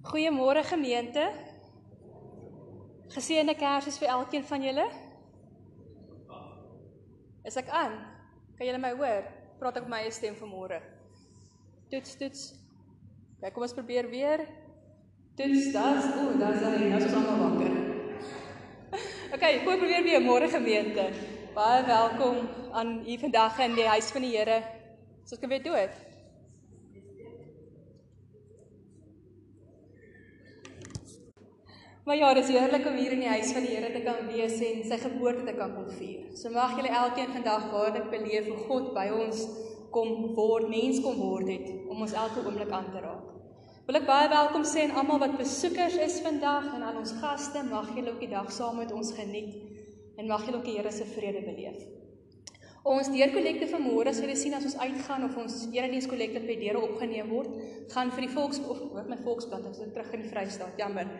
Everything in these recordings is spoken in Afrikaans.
Goeiemôre gemeente. Geseënde Kersfees vir elkeen van julle. Is ek aan? Kan julle my hoor? Praat ek my eie stem vanmôre? Toets, toets. Kyk, kom ons probeer weer. Toets, das. O, daar's hy. Nou is ons almal wakker. OK, kom probeer weer môre gemeente. Baie welkom aan u vandag in die huis van die Here. So ek kan weer doen dit. Maar ja, dis heerlik om hier in die huis van die Here te kan wees en sy geboorte te kan kom vier. So mag julle elkeen vandag waarlik beleef hoe God by ons kom word, mens kom word het om ons elke oomblik aan te raak. Wil ek baie welkom sê aan almal wat besoekers is vandag en aan ons gaste, mag julle ook die dag saam met ons geniet en mag julle ook die Here se vrede beleef. Ons deurkollekte van môre sal jy sien as ons uitgaan of ons eredienskollekte by deure opgeneem word, gaan vir die volks of hoor my volksblad ek is terug in die Vrystaat, jammer.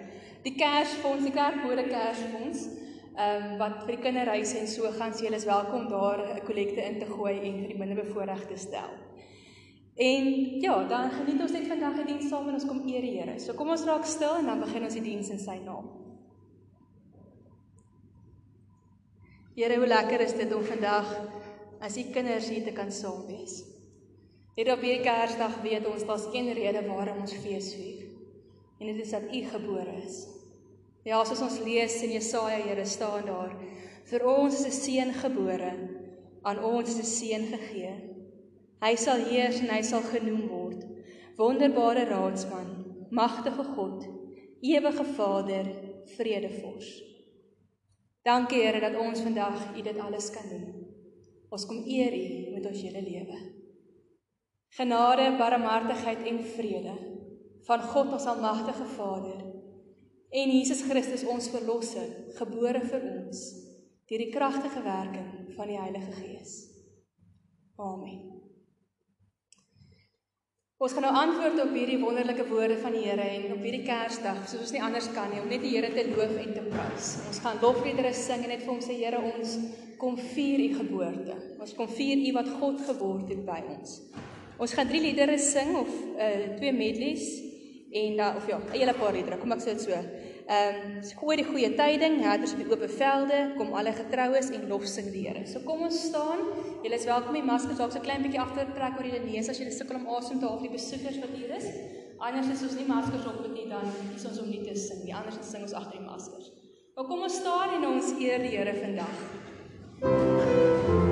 Die Kersfonds, die Kerkbode Kersfonds, ehm um, wat vir die kinderhuise en so gaan, so julle is welkom daar 'n kollekte in te gooi en vir die minderbevoorregte stel. En ja, dan geniet ons net vandag die diens saam en ons kom eer die Here. So kom ons raak stil en dan begin ons die diens in sy naam. Here, hoe lekker is dit om vandag as u kinders hier te kan saam wees. Net op hierdie Kersdag weet ons daar's een rede waarom ons fees vier. En dit is dat u gebore is. Ja, soos ons lees in Jesaja, Here staan daar: Vir ons is 'n seun gebore, aan ons is 'n seun gegee. Hy sal heers en hy sal genoem word Wonderbare Raadsman, Magtige God, Ewige Vader, Vredevors. Dankie Here dat ons vandag U dit alles kan doen. Ons kom eer U met ons hele lewe. Genade, barmhartigheid en vrede van God ons almagtige Vader en Jesus Christus ons verlosser, gebore vir ons deur die kragtige werking van die Heilige Gees. Amen. Ons gaan nou antwoord op hierdie wonderlike woorde van die Here en op hierdie Kersdag, soos ons nie anders kan nie, om net die Here te loof en te prys. Ons gaan lofliedere sing en net vir hom sê Here, ons kom vier u geboorte. Ons kom vier u wat God geword het by ons. Ons gaan drie liedere sing of uh twee medleys en dan uh, of ja, 'n hele paar liedere. Kom ek sê dit so. Ehm um, gooi die goeie tyding, herders op die oop velde, kom alle getroues en lof sing die Here. So kom ons staan. Julle is welkom om maskers dalk so klein bietjie agter te trek oor julle neus as julle sukkel om asem te haal vir die besoekers wat hier is. Anders is ons nie maskers op met nie dan is ons om nie te sing nie. Anders sing ons agter die maskers. Maar kom ons staan en ons eer die Here vandag. Thank you.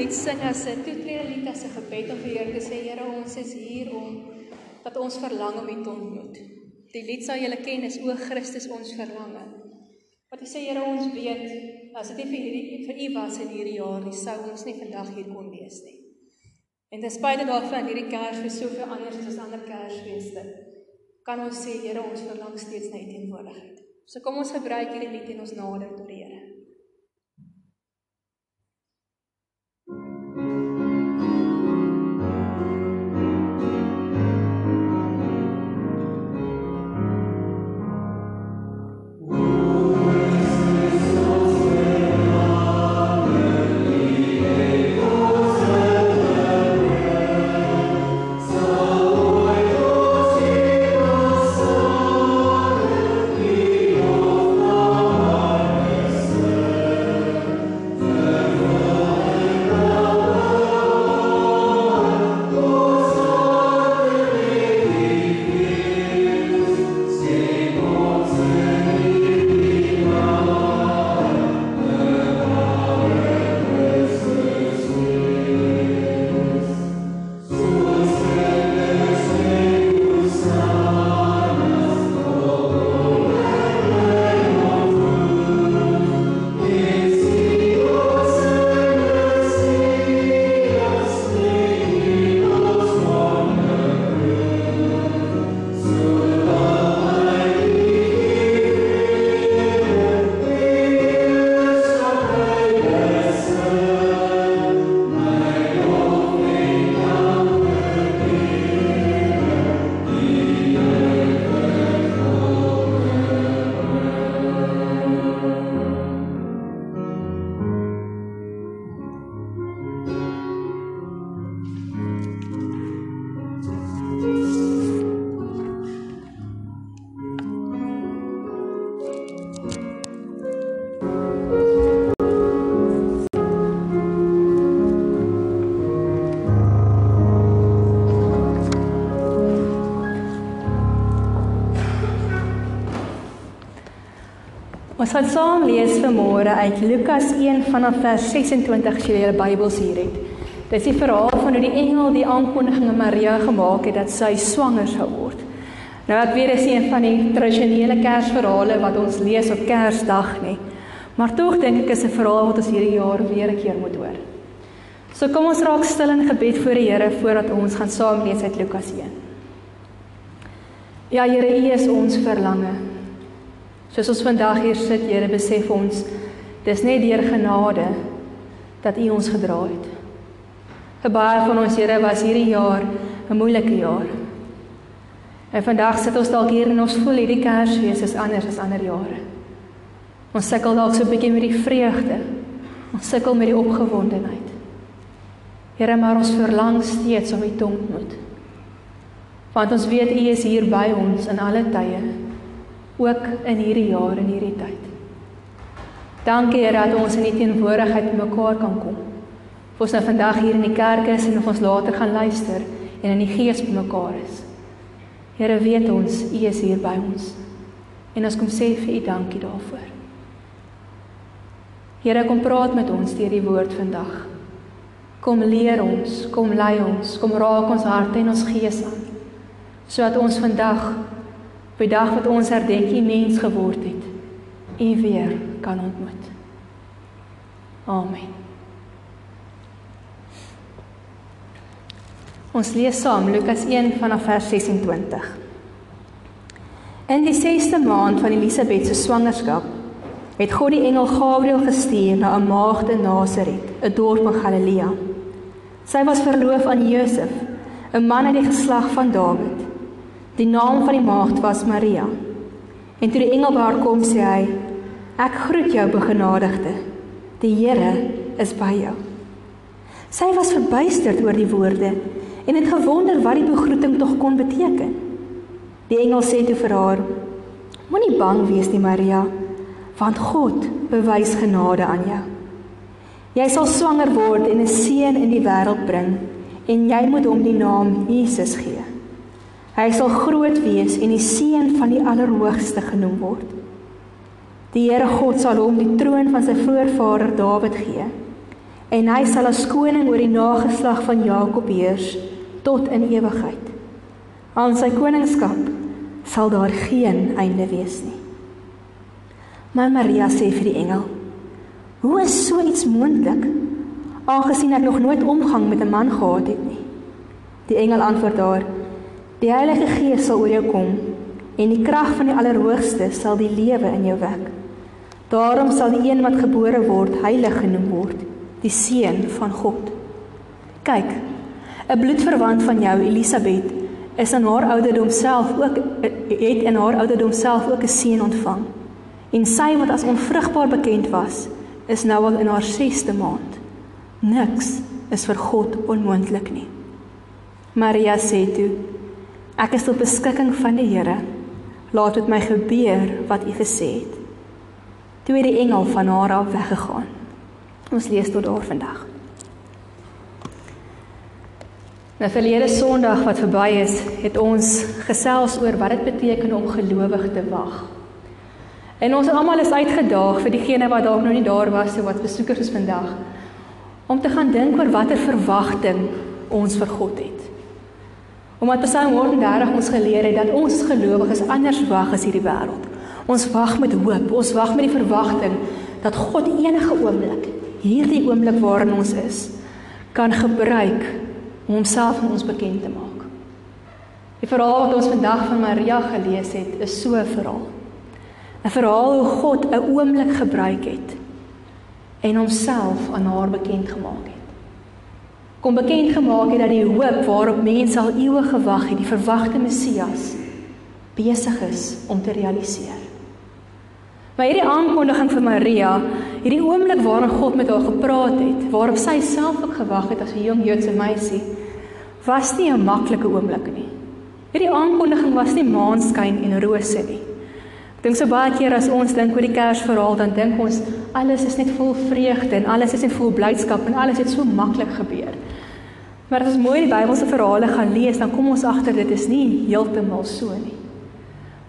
Lied sing as 'n toetrede lied as 'n gebed om vir Here te sê, Here, ons is hier om dat ons verlang om U te ontmoet. Die lied sal julle ken is o Christus ons verlange. Wat sê Here, ons weet as dit nie vir hierdie vir U was in hierdie jaar nie, sou ons nie vandag hier kon wees nie. En ten spyte daarvan hierdie Kersfees soveel anders is as ander Kersfeeste, kan ons sê Here, ons verlang steeds na U teenwoordigheid. So kom ons gebruik hierdie lied en ons nader tot die Gaan saam lees vanmôre uit Lukas 1 vanaf vers 26 as jy julle Bybels hier het. Dis die verhaal van hoe die engel die aankondiging aan Maria gemaak het dat sy swanger sou word. Nou ek weet dis een van die tradisionele Kersverhale wat ons lees op Kersdag nie. Maar tog dink ek is 'n verhaal wat ons hierdie jaar weer 'n keer moet hoor. So kom ons raak stil in gebed voor die Here voordat ons gaan saam lees uit Lukas 1. Ja Here, U is ons verlange. Soos ons vandag hier sit, Here, besef ons dis net deur genade dat U ons gedra het. Vir baie van ons, Here, was hierdie jaar 'n moeilike jaar. En vandag sit ons dalk hier en ons voel hierdie Kersfees is anders as ander jare. Ons sukkel dalk so 'n bietjie met die vreugde. Ons sukkel met die opgewondenheid. Here, maar ons verlang steeds om U te ontmoet. Want ons weet U is hier by ons in alle tye ook in hierdie jaar en hierdie tyd. Dankie Here dat ons in die teenwoordigheid mekaar kan kom. Of ons nou vandag hier in die kerk is en of ons later gaan luister en in die gees bymekaar is. Here weet ons U is hier by ons. En ons kom sê vir U dankie daarvoor. Here kom praat met ons deur die woord vandag. Kom leer ons, kom lei ons, kom raak ons harte en ons gees aan sodat ons vandag op die dag wat ons herdenk die mens geword het, U weer kan ontmoet. Amen. Ons lees saam Lukas 1 vanaf vers 26. In die 6ste maand van Elisabet se swangerskap het God die engel Gabriël gestuur na 'n maagd in Nasaret, 'n dorp in Galilea. Sy was verloof aan Josef, 'n man uit die geslag van Dawid. Die naam van die maagd was Maria. En toe die engel by haar kom, sê hy: "Ek groet jou, begenadigde. Die Here is by jou." Sy was verbuisterd oor die woorde en het gewonder wat die begroeting tog kon beteken. Die engel sê toe vir haar: "Moenie bang wees nie, Maria, want God bewys genade aan jou. Jy sal swanger word en 'n seun in die wêreld bring en jy moet hom die naam Jesus gee." Hy sal groot wees en die seun van die Allerhoogste genoem word. Die Here God sal hom die troon van sy voorvader Dawid gee en hy sal as koning oor die nageslag van Jakob heers tot in ewigheid. Aan sy koningskap sal daar geen einde wees nie. Maar Maria sê vir die engel: "Hoe is so iets moontlik, aangesien ek nog nooit omgang met 'n man gehad het nie?" Die engel antwoord haar: "Die Heilige Gees sal oor jou kom en die krag van die Allerhoogste sal die lewe in jou wek. Daarom sal die een wat gebore word heilig genoem word, die seun van God. Kyk, 'n bloedverwant van jou, Elisabet, is in haar ouderdom self ook het in haar ouderdom self ook 'n seun ontvang." En sy wat as onvrugbaar bekend was, is nou al in haar 6ste maand. Niks is vir God onmoontlik nie. Maria sê toe: Ek is tot beskikking van die Here. Laat dit my gebeur wat U gesê het. Toe het die engel van haar af weggegaan. Ons lees tot daar vandag. Na nou, verlede Sondag wat verby is, het ons gesels oor wat dit beteken om gelowig te wag. En ons almal is uitgedaag vir diegene wat dalk nog nie daar was of wat besoekers is vandag om te gaan dink oor watter verwagting ons vir God het. Omdat Psalm 130 ons geleer het dat ons gelowiges anders wag as hierdie wêreld. Ons wag met hoop, ons wag met die verwagting dat God enige oomblik, hierdie oomblik waarin ons is, kan gebruik om homself aan ons bekend te maak. Die verhaal wat ons vandag van Maria gelees het, is so 'n verhaal. 'n verhaal hoe God 'n oomblik gebruik het en homself aan haar bekend gemaak het. Kom bekend gemaak het dat die hoop waarop mense al eeue gewag het, die verwagte Messias besig is om te realiseer. Maar hierdie aankondiging vir Maria, hierdie oomblik waarin God met haar gepraat het, waarop sy self ook gewag het as 'n jong Joodse meisie, was nie 'n maklike oomblik nie. Hierdie aankondiging was nie maanskyn en rose nie. Dink so baie keer as ons dink oor die Kersverhaal, dan dink ons alles is net vol vreugde en alles is net vol blydskap en alles het so maklik gebeur. Maar as mooi die Bybelse verhale gaan lees, dan kom ons agter dit is nie heeltemal so nie.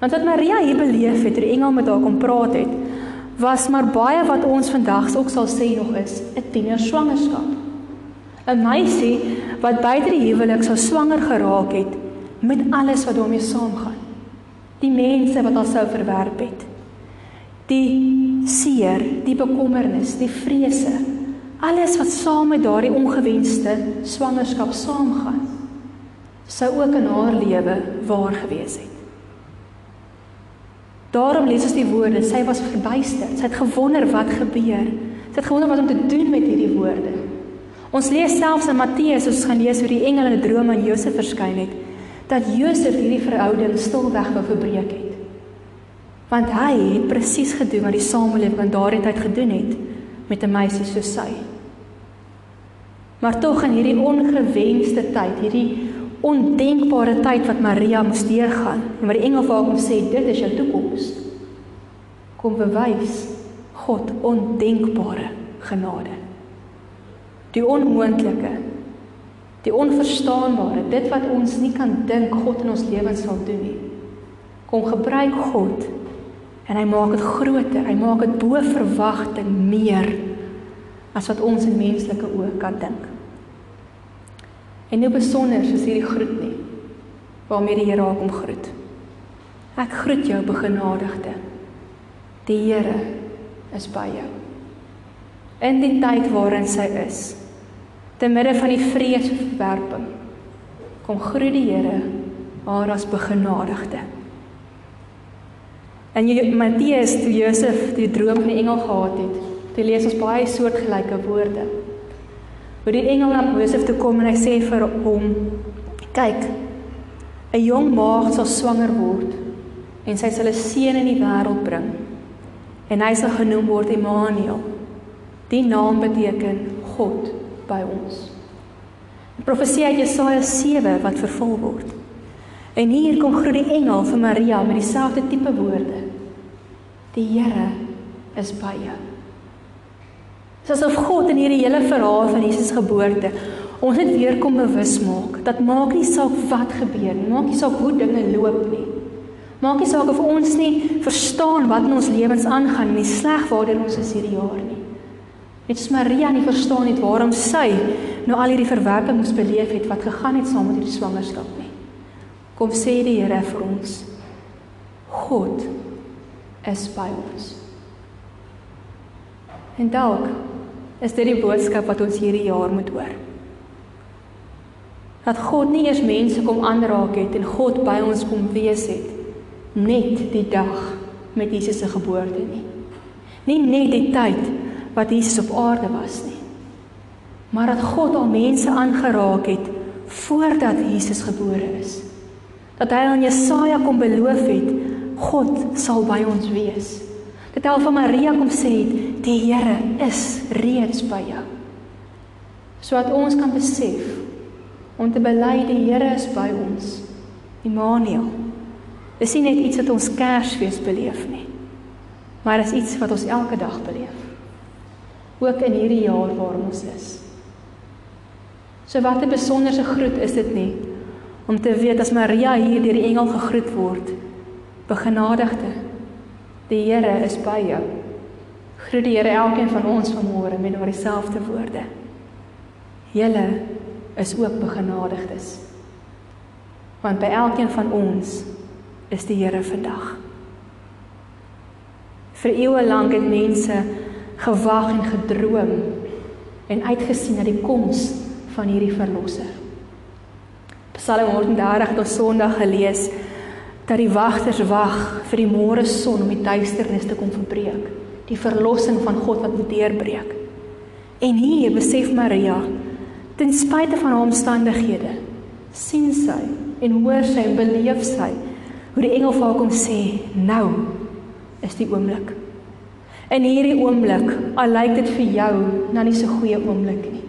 Want wat Maria hier beleef het, toe die engel met haar kom praat het, was maar baie wat ons vandag ook sal sê nog is 'n tiener swangerskap. 'n Meisie wat buite die huwelik sou swanger geraak het met alles wat daarmee saamgaan die mense wat haar sou verwerp het. Die seer, die bekommernis, die vrese, alles wat saam met daardie ongewenste swangerskap saamgaan, sou ook in haar lewe waar gewees het. Daarom lees ons die woorde, sy was verbuisterd, sy het gewonder wat gebeur. Sy het gewonder wat om te doen met hierdie woorde. Ons lees selfs in Matteus, ons gaan lees hoe die engele in 'n droom aan Josef verskyn het dat Josef hierdie verhouding stilweg wou verbreek het. Want hy het presies gedoen wat die samelewing in daardie tyd gedoen het met 'n meisie soos sy. Maar tog in hierdie ongewenste tyd, hierdie ondenkbare tyd wat Maria moes deurgaan en wat die engel vir haar kom sê dit is jou toekoms. Kom bewys God ondenkbare genade. Die onmoontlike die onverstaanbare, dit wat ons nie kan dink God in ons lewens sal doen nie. Kom gebruik God en hy maak dit groter, hy maak dit bo verwagting meer as wat ons in menslike oë kan dink. En nou besonder is hierdie groet nie waarmee die Here hom groet. Ek groet jou begenadigde. Die Here is by jou. In die tyd waarin sy is, te midde van die vrees of verwerping kom groet die Here haar as begenadigde. En Matteus toe Josef die droom van die engel gehad het, toe lees ons baie soortgelyke woorde. Waar die engel na Josef toe kom en hy sê vir hom: "Kyk, 'n jong maagd sal swanger word en sy sal 'n seun in die wêreld bring en hy sal genoem word Immanuel. Die naam beteken God by ons. Die profesie uit Jesaja 7 wat vervul word. En hier kom groet die engel vir Maria met dieselfde tipe woorde. Die Here is by jou. Dit is asof God in hierdie hele verhaal van Jesus geboorte ons net weer kom bewus maak dat maak nie saak wat gebeur nie, maak nie saak hoe dinge loop nie. Maak nie saak of ons nie verstaan wat in ons lewens aangaan nie, sleg waartoe ons is hierdie jaar nie. Net soos Maria nie verstaan het waarom sy nou al hierdie verwerking moes beleef het wat gegaan het saam met hierdie swangerskap nie. Kom sê die Here vir ons. God is by ons. En dalk is dit die boodskap wat ons hierdie jaar moet hoor. Dat God nie eers mense kom aanraak het en God by ons kom wees het net die dag met Jesus se geboorte nie. Nie net die tyd wat Jesus op aarde was nie. Maar dat God al mense aangeraak het voordat Jesus gebore is. Dat hy aan Jesaja kom beloof het God sal by ons wees. Dat hy van Maria kom sê het die Here is reeds by jou. Sodat ons kan besef om te bely die Here is by ons. Immanuel. Dis nie net iets wat ons Kersfees beleef nie. Maar is iets wat ons elke dag beleef. Ook in hierdie jaar waar ons is. So wat 'n besonderse groet is dit nie om te weet as Maria hier deur die engel gegroet word. Begenadigde. Die Here is by jou. Groet die Here elkeen van ons vanmôre met daardie selfde woorde. Julle is ook begenadigdes. Want by elkeen van ons is die Here vandag. Vir eeue lank het mense gewag en gedroom en uitgesien na die koms van hierdie verlosser. Psalm 130 het ons Sondag gelees dat die wagters wag vir die môre son om die duisternis te kom verbreek, die verlossing van God wat moet deurbreek. En hier besef Maria, ten spyte van haar omstandighede, sien sy en hoor sy en beleef sy hoe die engel vir haar kom sê, nou is die oomblik. In hierdie oomblik, al lyk dit vir jou nou nie so goeie oomblik nie.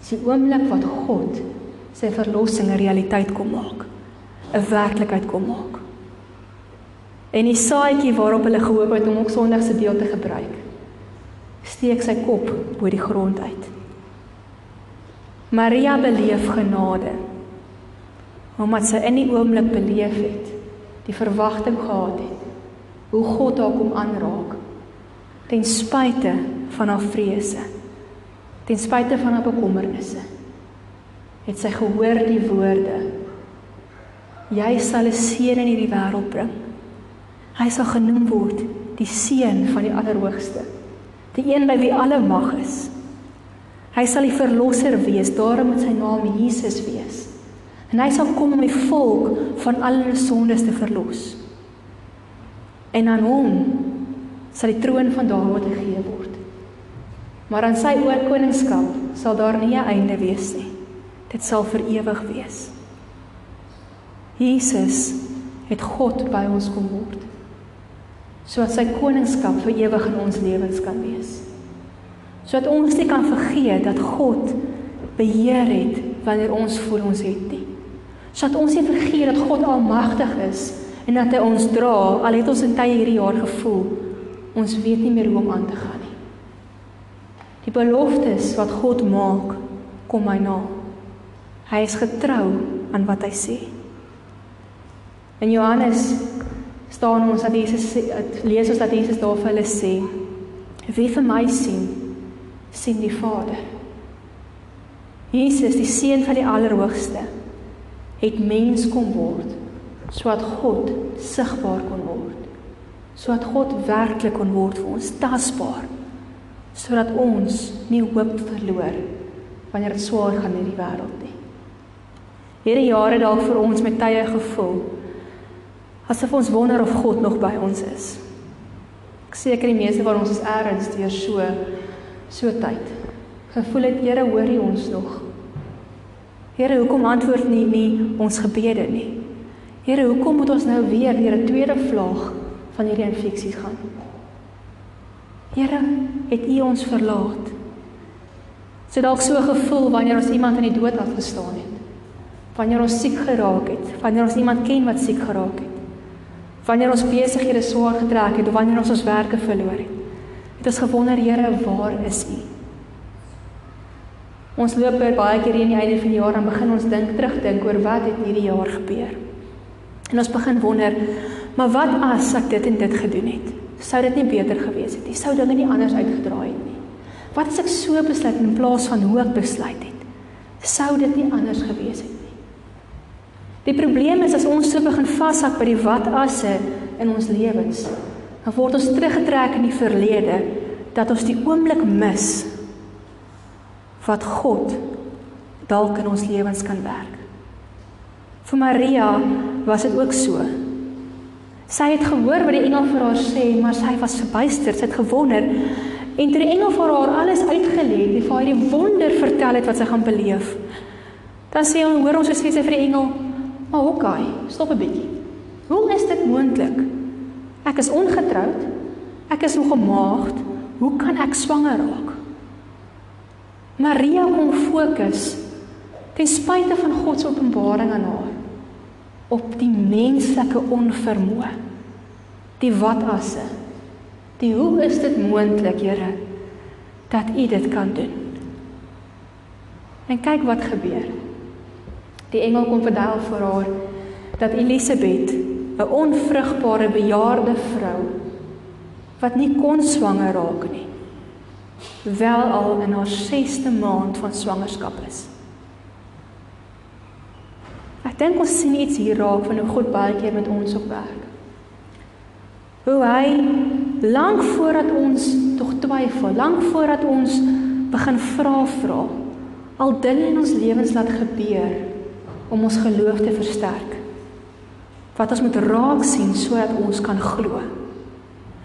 Dis die oomblik wat God sy verlossing 'n realiteit kom maak, 'n werklikheid kom maak. En die saadjie waarop hulle gehoop het om ook Sondag se deel te gebruik, steek sy kop bo die grond uit. Maria beleef genade omdat sy in die oomblik beleef het, die verwagting gehad het hoe God haar kom aanraak ten spyte van haar vrese ten spyte van haar bekommernisse het sy gehoor die woorde jy sal 'n seun in hierdie wêreld bring hy sal genoem word die seun van die allerhoogste die een by wie alle mag is hy sal die verlosser wees daarom moet sy naam Jesus wees en hy sal kom om die volk van al hulle sondes te verlos en aan hom sal die troon van Dawid gegee word. Maar aan sy oorkoningskap sal daar nie 'n einde wees nie. Dit sal vir ewig wees. Jesus het God by ons kom word. Sodat sy koningskap vir ewig in ons lewens kan wees. Sodat ons nie kan vergeet dat God beheer het wanneer ons voor ons het nie. Sodat ons nie vergeet dat God almagtig is en dat hy ons dra al het ons in tye hierdie jaar gevoel ons weet nie meer hoe om aan te gaan nie. Die beloftes wat God maak, kom hy na. Hy is getrou aan wat hy sê. In Johannes staan ons dat Jesus lees ons dat Jesus daar vir hulle sê: Wie vir my sien, sien die Vader. Jesus, die seun van die Allerhoogste, het mens kom word sodat God sigbaar kon word sodat God werklik kon word vir ons tasbaar sodat ons nie hoop verloor wanneer dit swaar gaan in die wêreld nie. Hierdie jare dalk vir ons met tye gevul asof ons wonder of God nog by ons is. Ek seker die meeste van ons is ergens deur so so tyd. Gevoel het Here hoor U ons nog? Here, hoekom antwoord nie nie ons gebede nie? Here, hoekom moet ons nou weer deur 'n tweede vlaag van hierdie infeksies gaan. Here, het U ons verlaat? Sit dalk so gevoel wanneer ons iemand in die dood afgestaan het. Wanneer ons siek geraak het, wanneer ons iemand ken wat siek geraak het. Wanneer ons besighede swaar getrek het of wanneer ons ons werke verloor het. Het ons gewonder, Here, waar is U? Ons loop baie keer in die einde van die jaar en begin ons dink terugdink oor wat het hierdie jaar gebeur. En ons begin wonder, Maar wat as ek dit en dit gedoen het? Sou dit nie beter gewees het nie? Sou dinge nie anders uitgedraai het nie? Wat as ek so besluit in plaas van hoe ek besluit het? Sou dit nie anders gewees het nie? Die probleem is as ons so begin vashak by die wat asse in ons lewens, dan word ons teruggetrek in die verlede dat ons die oomblik mis wat God dalk in ons lewens kan werk. Vir Maria was dit ook so. Sy het gehoor wat die engel vir haar sê, maar sy was verbuister, sy het gewonder. En toe die engel vir haar alles uitgelê het, vir haar die wonder vertel het wat sy gaan beleef. Dan sê hom, hoor ons sê sy vir die engel, "Maar oh, okay, stop 'n bietjie. Hoe is dit moontlik? Ek is ongetroud. Ek is nog 'n maagd. Hoe kan ek swanger raak?" Maria kom fokus ten spyte van God se openbaring aan haar op die menslike onvermoë. Die wat asse. Die hoe is dit moontlik, Here, dat U dit kan doen? En kyk wat gebeur. Die engel kom vertel vir haar dat Elisabet, 'n onvrugbare bejaarde vrou wat nie kon swanger raak nie, wel al in haar 6ste maand van swangerskap is. Ek dink ons sien iets hier raak van hoe God baie keer met ons op werk. Hoe hy lank voordat ons tog twyfel, lank voordat ons begin vra vra, al dinge in ons lewens laat gebeur om ons geloof te versterk. Wat ons moet raak sien sodat ons kan glo.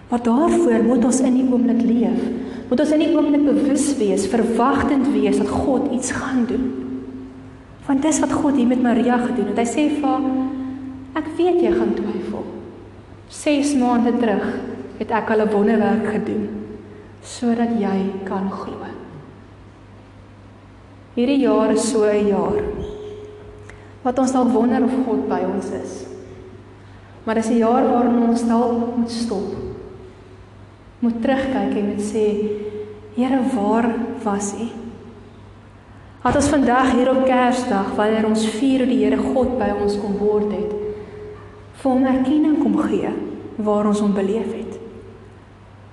Maar daarvoor moet ons in die oomblik leef. Moet ons in die oomblik bewus wees, verwagtend wees dat God iets gaan doen. Want dis wat God hier met Maria gedoen het. Hy sê vir haar: "Ek weet jy gaan twyfel. 6 maande terug het ek al 'n wonderwerk gedoen sodat jy kan glo." Hierdie jaar is so 'n jaar wat ons dalk wonder of God by ons is. Maar dis 'n jaar waarin ons dalk moet stop. Moet terugkyk en moet sê: "Here, waar was U?" Wat ons vandag hier op Kersdag wanneer ons vier hoe die Here God by ons kom word het, vir hom erkenning kom gee waar ons hom beleef het.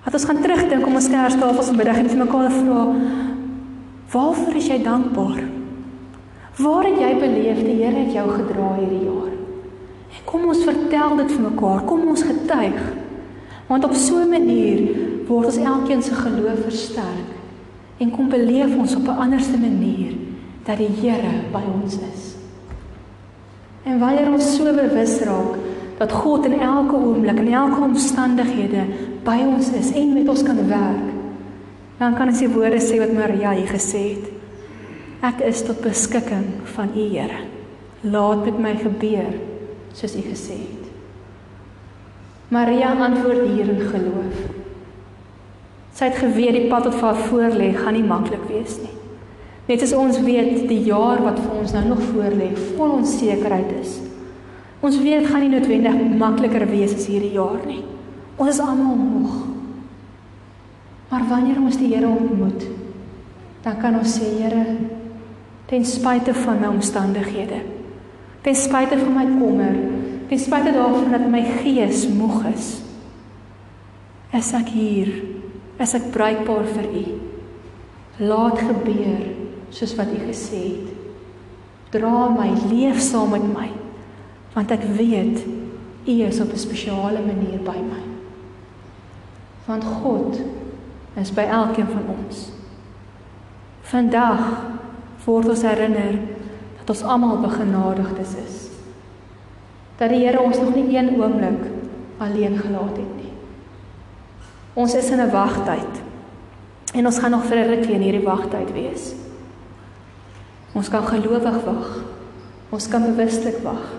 Wat ons gaan terugdink om ons Kerstafels en middag en vir mekaar vra, waarvoor is jy dankbaar? Waar het jy beleef die Here het jou gedra hierdie jaar? En kom ons vertel dit vir mekaar, kom ons getuig. Want op so 'n manier word ons elkeen se geloof versterk en kom beleef ons op 'n anderste manier dat die Here by ons is. En wanneer ons so bewus raak dat God in elke oomblik en elke omstandighede by ons is en met ons kan werk, dan kan ons die woorde sê wat Maria hier gesê het. Ek is tot beskikking van U Here. Laat met my gebeur soos U gesê het. Maria antwoord hier in geloof. Sy het geweet die pad wat vir haar voorlê gaan nie maklik wees nie. Net as ons weet die jaar wat vir ons nou nog voorlê vol onsekerheid is. Ons weet dit gaan nie noodwendig makliker wees as hierdie jaar nie. Ons is almal moeg. Maar wanneer ons die Here ontmoet, dan kan ons sê Here, ten spyte van my omstandighede, ten spyte van my kommer, ten spyte daarvan dat my gees moeg is, is ek hier is ek bruikbaar vir u. Laat gebeur soos wat u gesê het. Dra my, leef saam met my, want ek weet u is op 'n spesiale manier by my. Want God is by elkeen van ons. Vandag word ons herinner dat ons almal begenadigdes is. Dat die Here ons nog nie een oomblik alleen gelaat het nie. Ons is in 'n wagtyd. En ons gaan nog vir 'n rukkie in hierdie wagtyd wees. Ons kan gelowig wag. Ons kan bewuslik wag.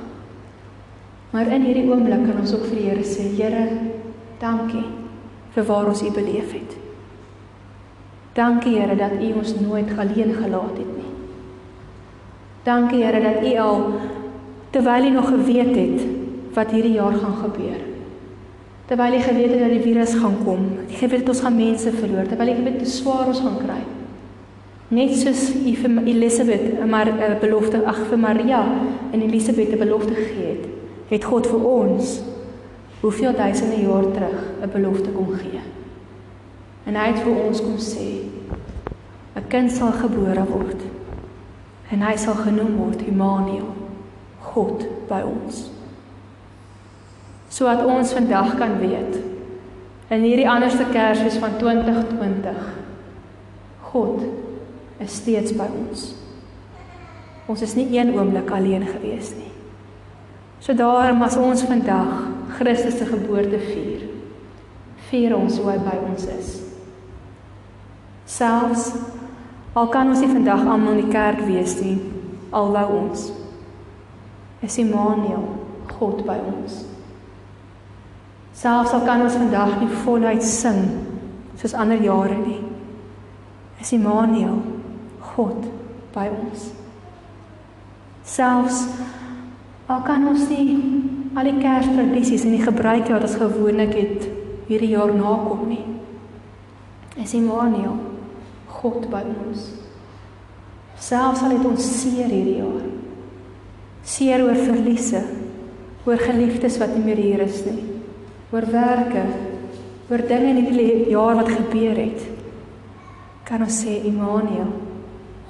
Maar in hierdie oomblik kan ons ook vir die Here sê, Here, dankie vir waar ons U beleef het. Dankie Here dat U ons nooit alleen gelaat het nie. Dankie Here dat U al terwyl U nog geweet het wat hierdie jaar gaan gebeur terwyl jy geweet het dat die virus gaan kom. Jy geweet het ons gaan mense verloor, terwyl jy geweet het hoe swaar ons gaan kry. Net soos jy vir Elisabeth, maar 'n eh, belofte ag vir Maria en Elisabeth 'n belofte gegee het, het God vir ons hoeveel duisende jaar terug 'n belofte kom gee. En hy het vir ons kom sê 'n kind sal gebore word en hy sal genoem word Immanuel, God by ons. Sodat ons vandag kan weet in hierdie anderste Kersfees van 2020 God is steeds by ons. Ons is nie een oomblik alleen gewees nie. So daarom as ons vandag Christus se geboorte vier, vier ons hoe hy by ons is. Selfs al kan ons nie vandag almal in die kerk wees nie, al wou ons. Is Immanuel God by ons. Selfs al kan ons vandag nie voluit sing soos ander jare nie. Is Immanuel God by ons selfs al kan ons nie al die Kerstradisies en die gebruike wat ons gewoonlik het hierdie jaar nakom nie. Is Immanuel God by ons. Selfs al het ons seer hierdie jaar. Seer oor verliese, oor geliefdes wat nie meer hier is nie. Oor werke, oor dinge in hierdie jaar wat gebeur het. Kan ons sê Immanuel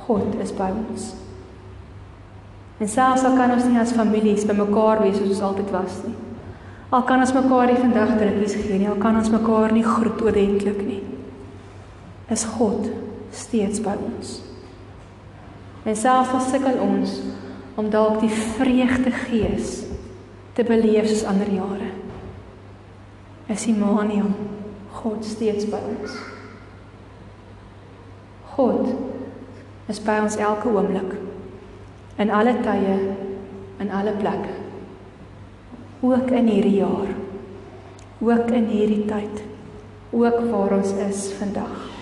God is by ons. En selfs al kan ons nie as families bymekaar wees soos ons altyd was nie. Al kan ons mekaar nie vandag drukkies gee nie, al kan ons mekaar nie groet oordentlik nie. Is God steeds by ons. En selfs al sukkel ons om dalk die vreugde gees te beleef soos ander jare. Is Immanuel God steeds by ons. God is by ons elke oomblik in alle tye in alle plekke ook in hierdie jaar ook in hierdie tyd ook waar ons is vandag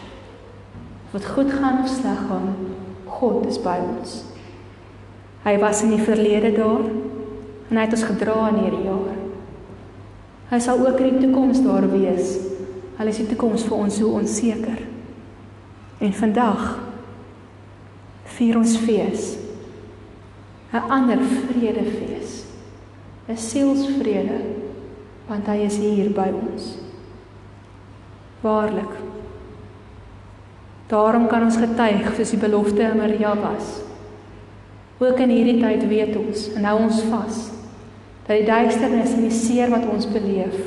wat goed gaan of sleg gaan God is by ons hy was in die verlede daar en hy het ons gedra in hierdie jaar hy sal ook in die toekoms daar wees al is die toekoms vir ons so onseker en vandag vier ons fees 'n ander vredefees. 'n Sielsvrede want hy is hier by ons. Waarlik. Daarom kan ons getuig soos die belofte aan Maria was. Ook in hierdie tyd weet ons en hou ons vas dat die duisternis en die seer wat ons beleef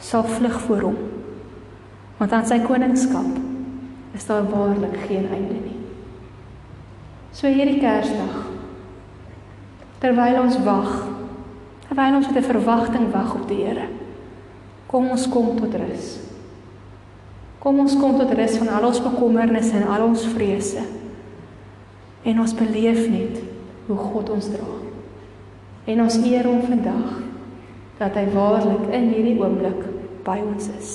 sal vlug voor hom. Want aan sy koningskap is daar waarlik geen einde nie. So hierdie Kersdag terwyl ons wag. Terwyl ons met 'n verwagting wag op die Here. Kom ons kom tot rus. Kom ons kom tot rus van al ons bekommernisse en al ons vrese. En ons beleef net hoe God ons dra. En ons eer hom vandag dat hy waarlik in hierdie oomblik by ons is.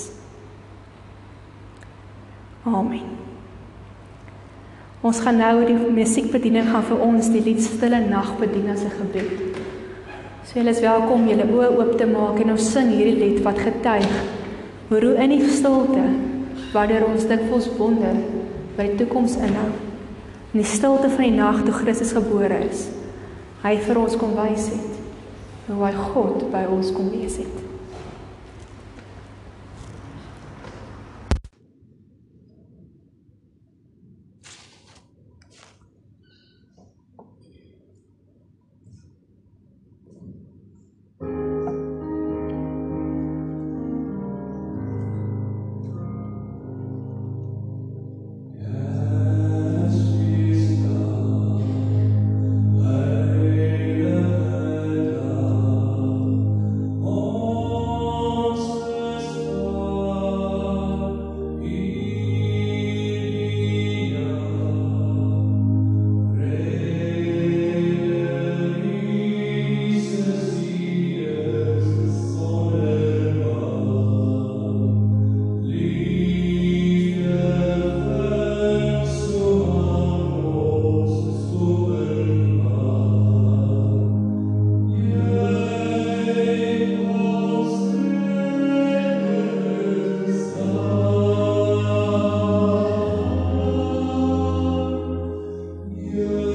Amen. Ons gaan nou die musiekbediening gaan vir ons die lied Stille Nag bedien as 'n gebed. So julle is welkom julle oë oop te maak en ons sing hierdie lied wat getuig hoe in die stilte wanneer ons dikwels wonder wat die toekoms inhou. In die stilte van die nag toe Christus gebore is, hy vir ons kom wys het hoe hy God by ons kom wees het. you.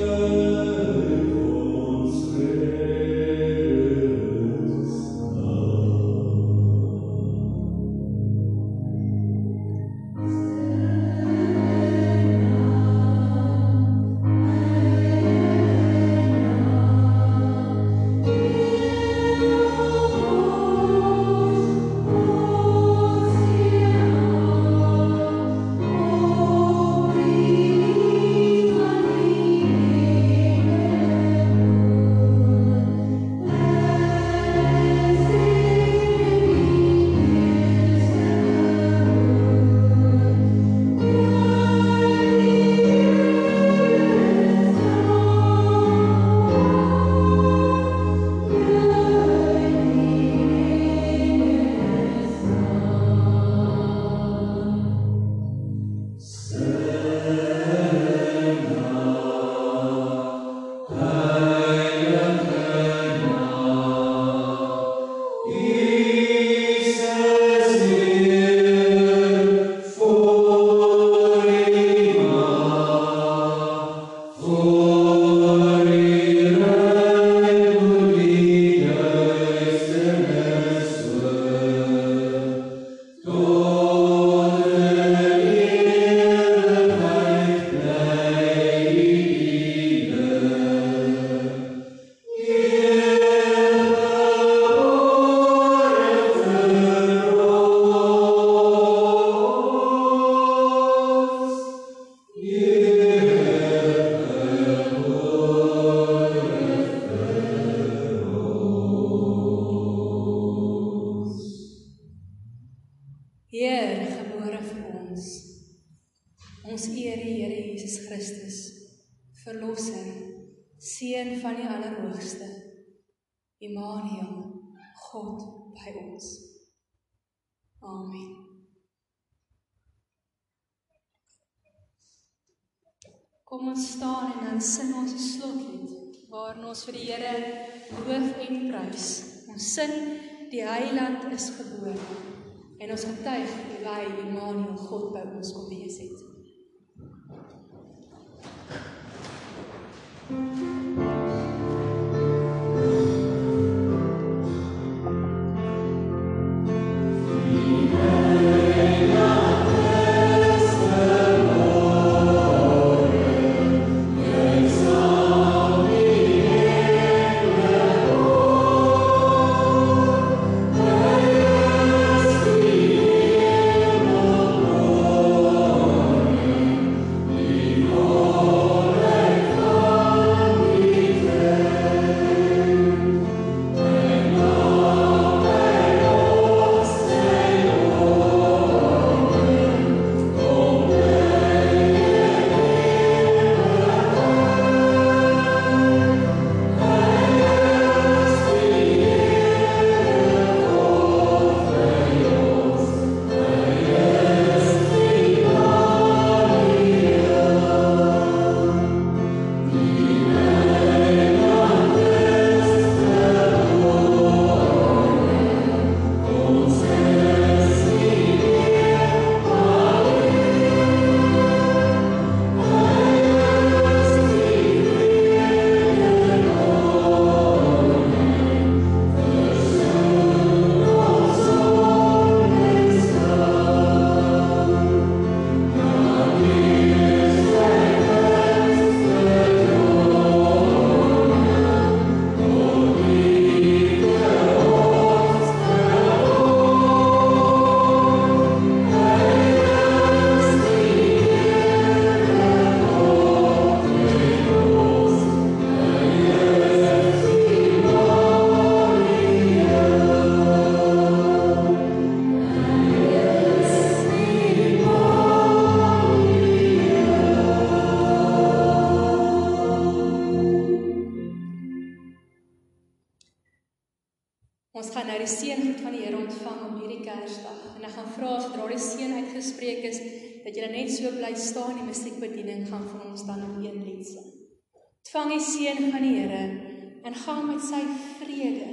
En gaan met sy vrede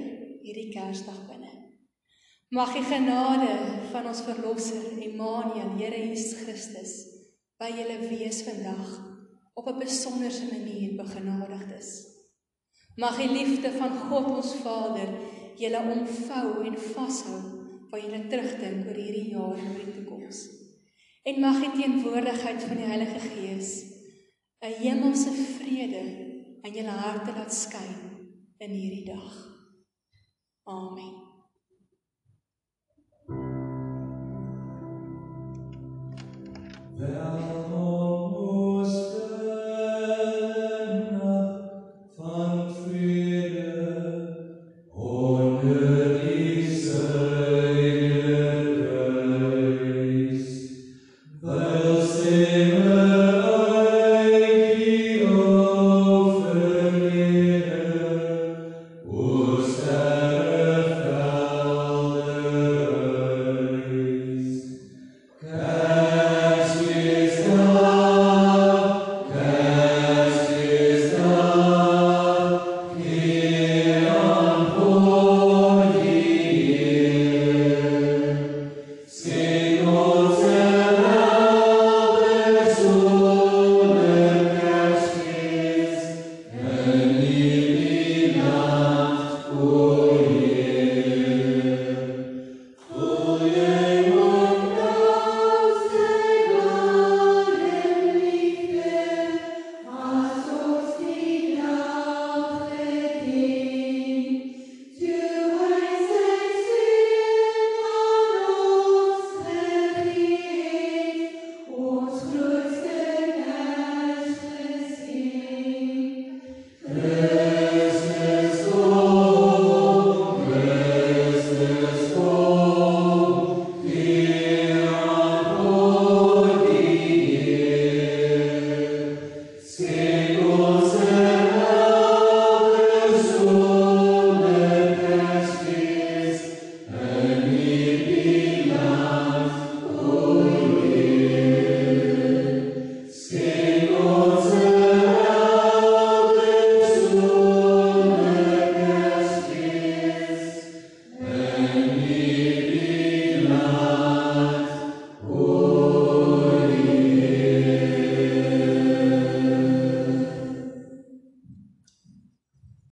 hierdie Kersdag binne. Mag die genade van ons verlosser Immanuel, Here Jesus Christus, by julle wees vandag op 'n besonderse manier begenadigd is. Mag die liefde van God ons Vader julle omvou en vashou waar julle terugdink oor hierdie jaar en oor die toekoms. En mag die teenwoordigheid van die Heilige Gees 'n hemelse vrede in julle harte laat skyn in hierdie dag. Amen. Wel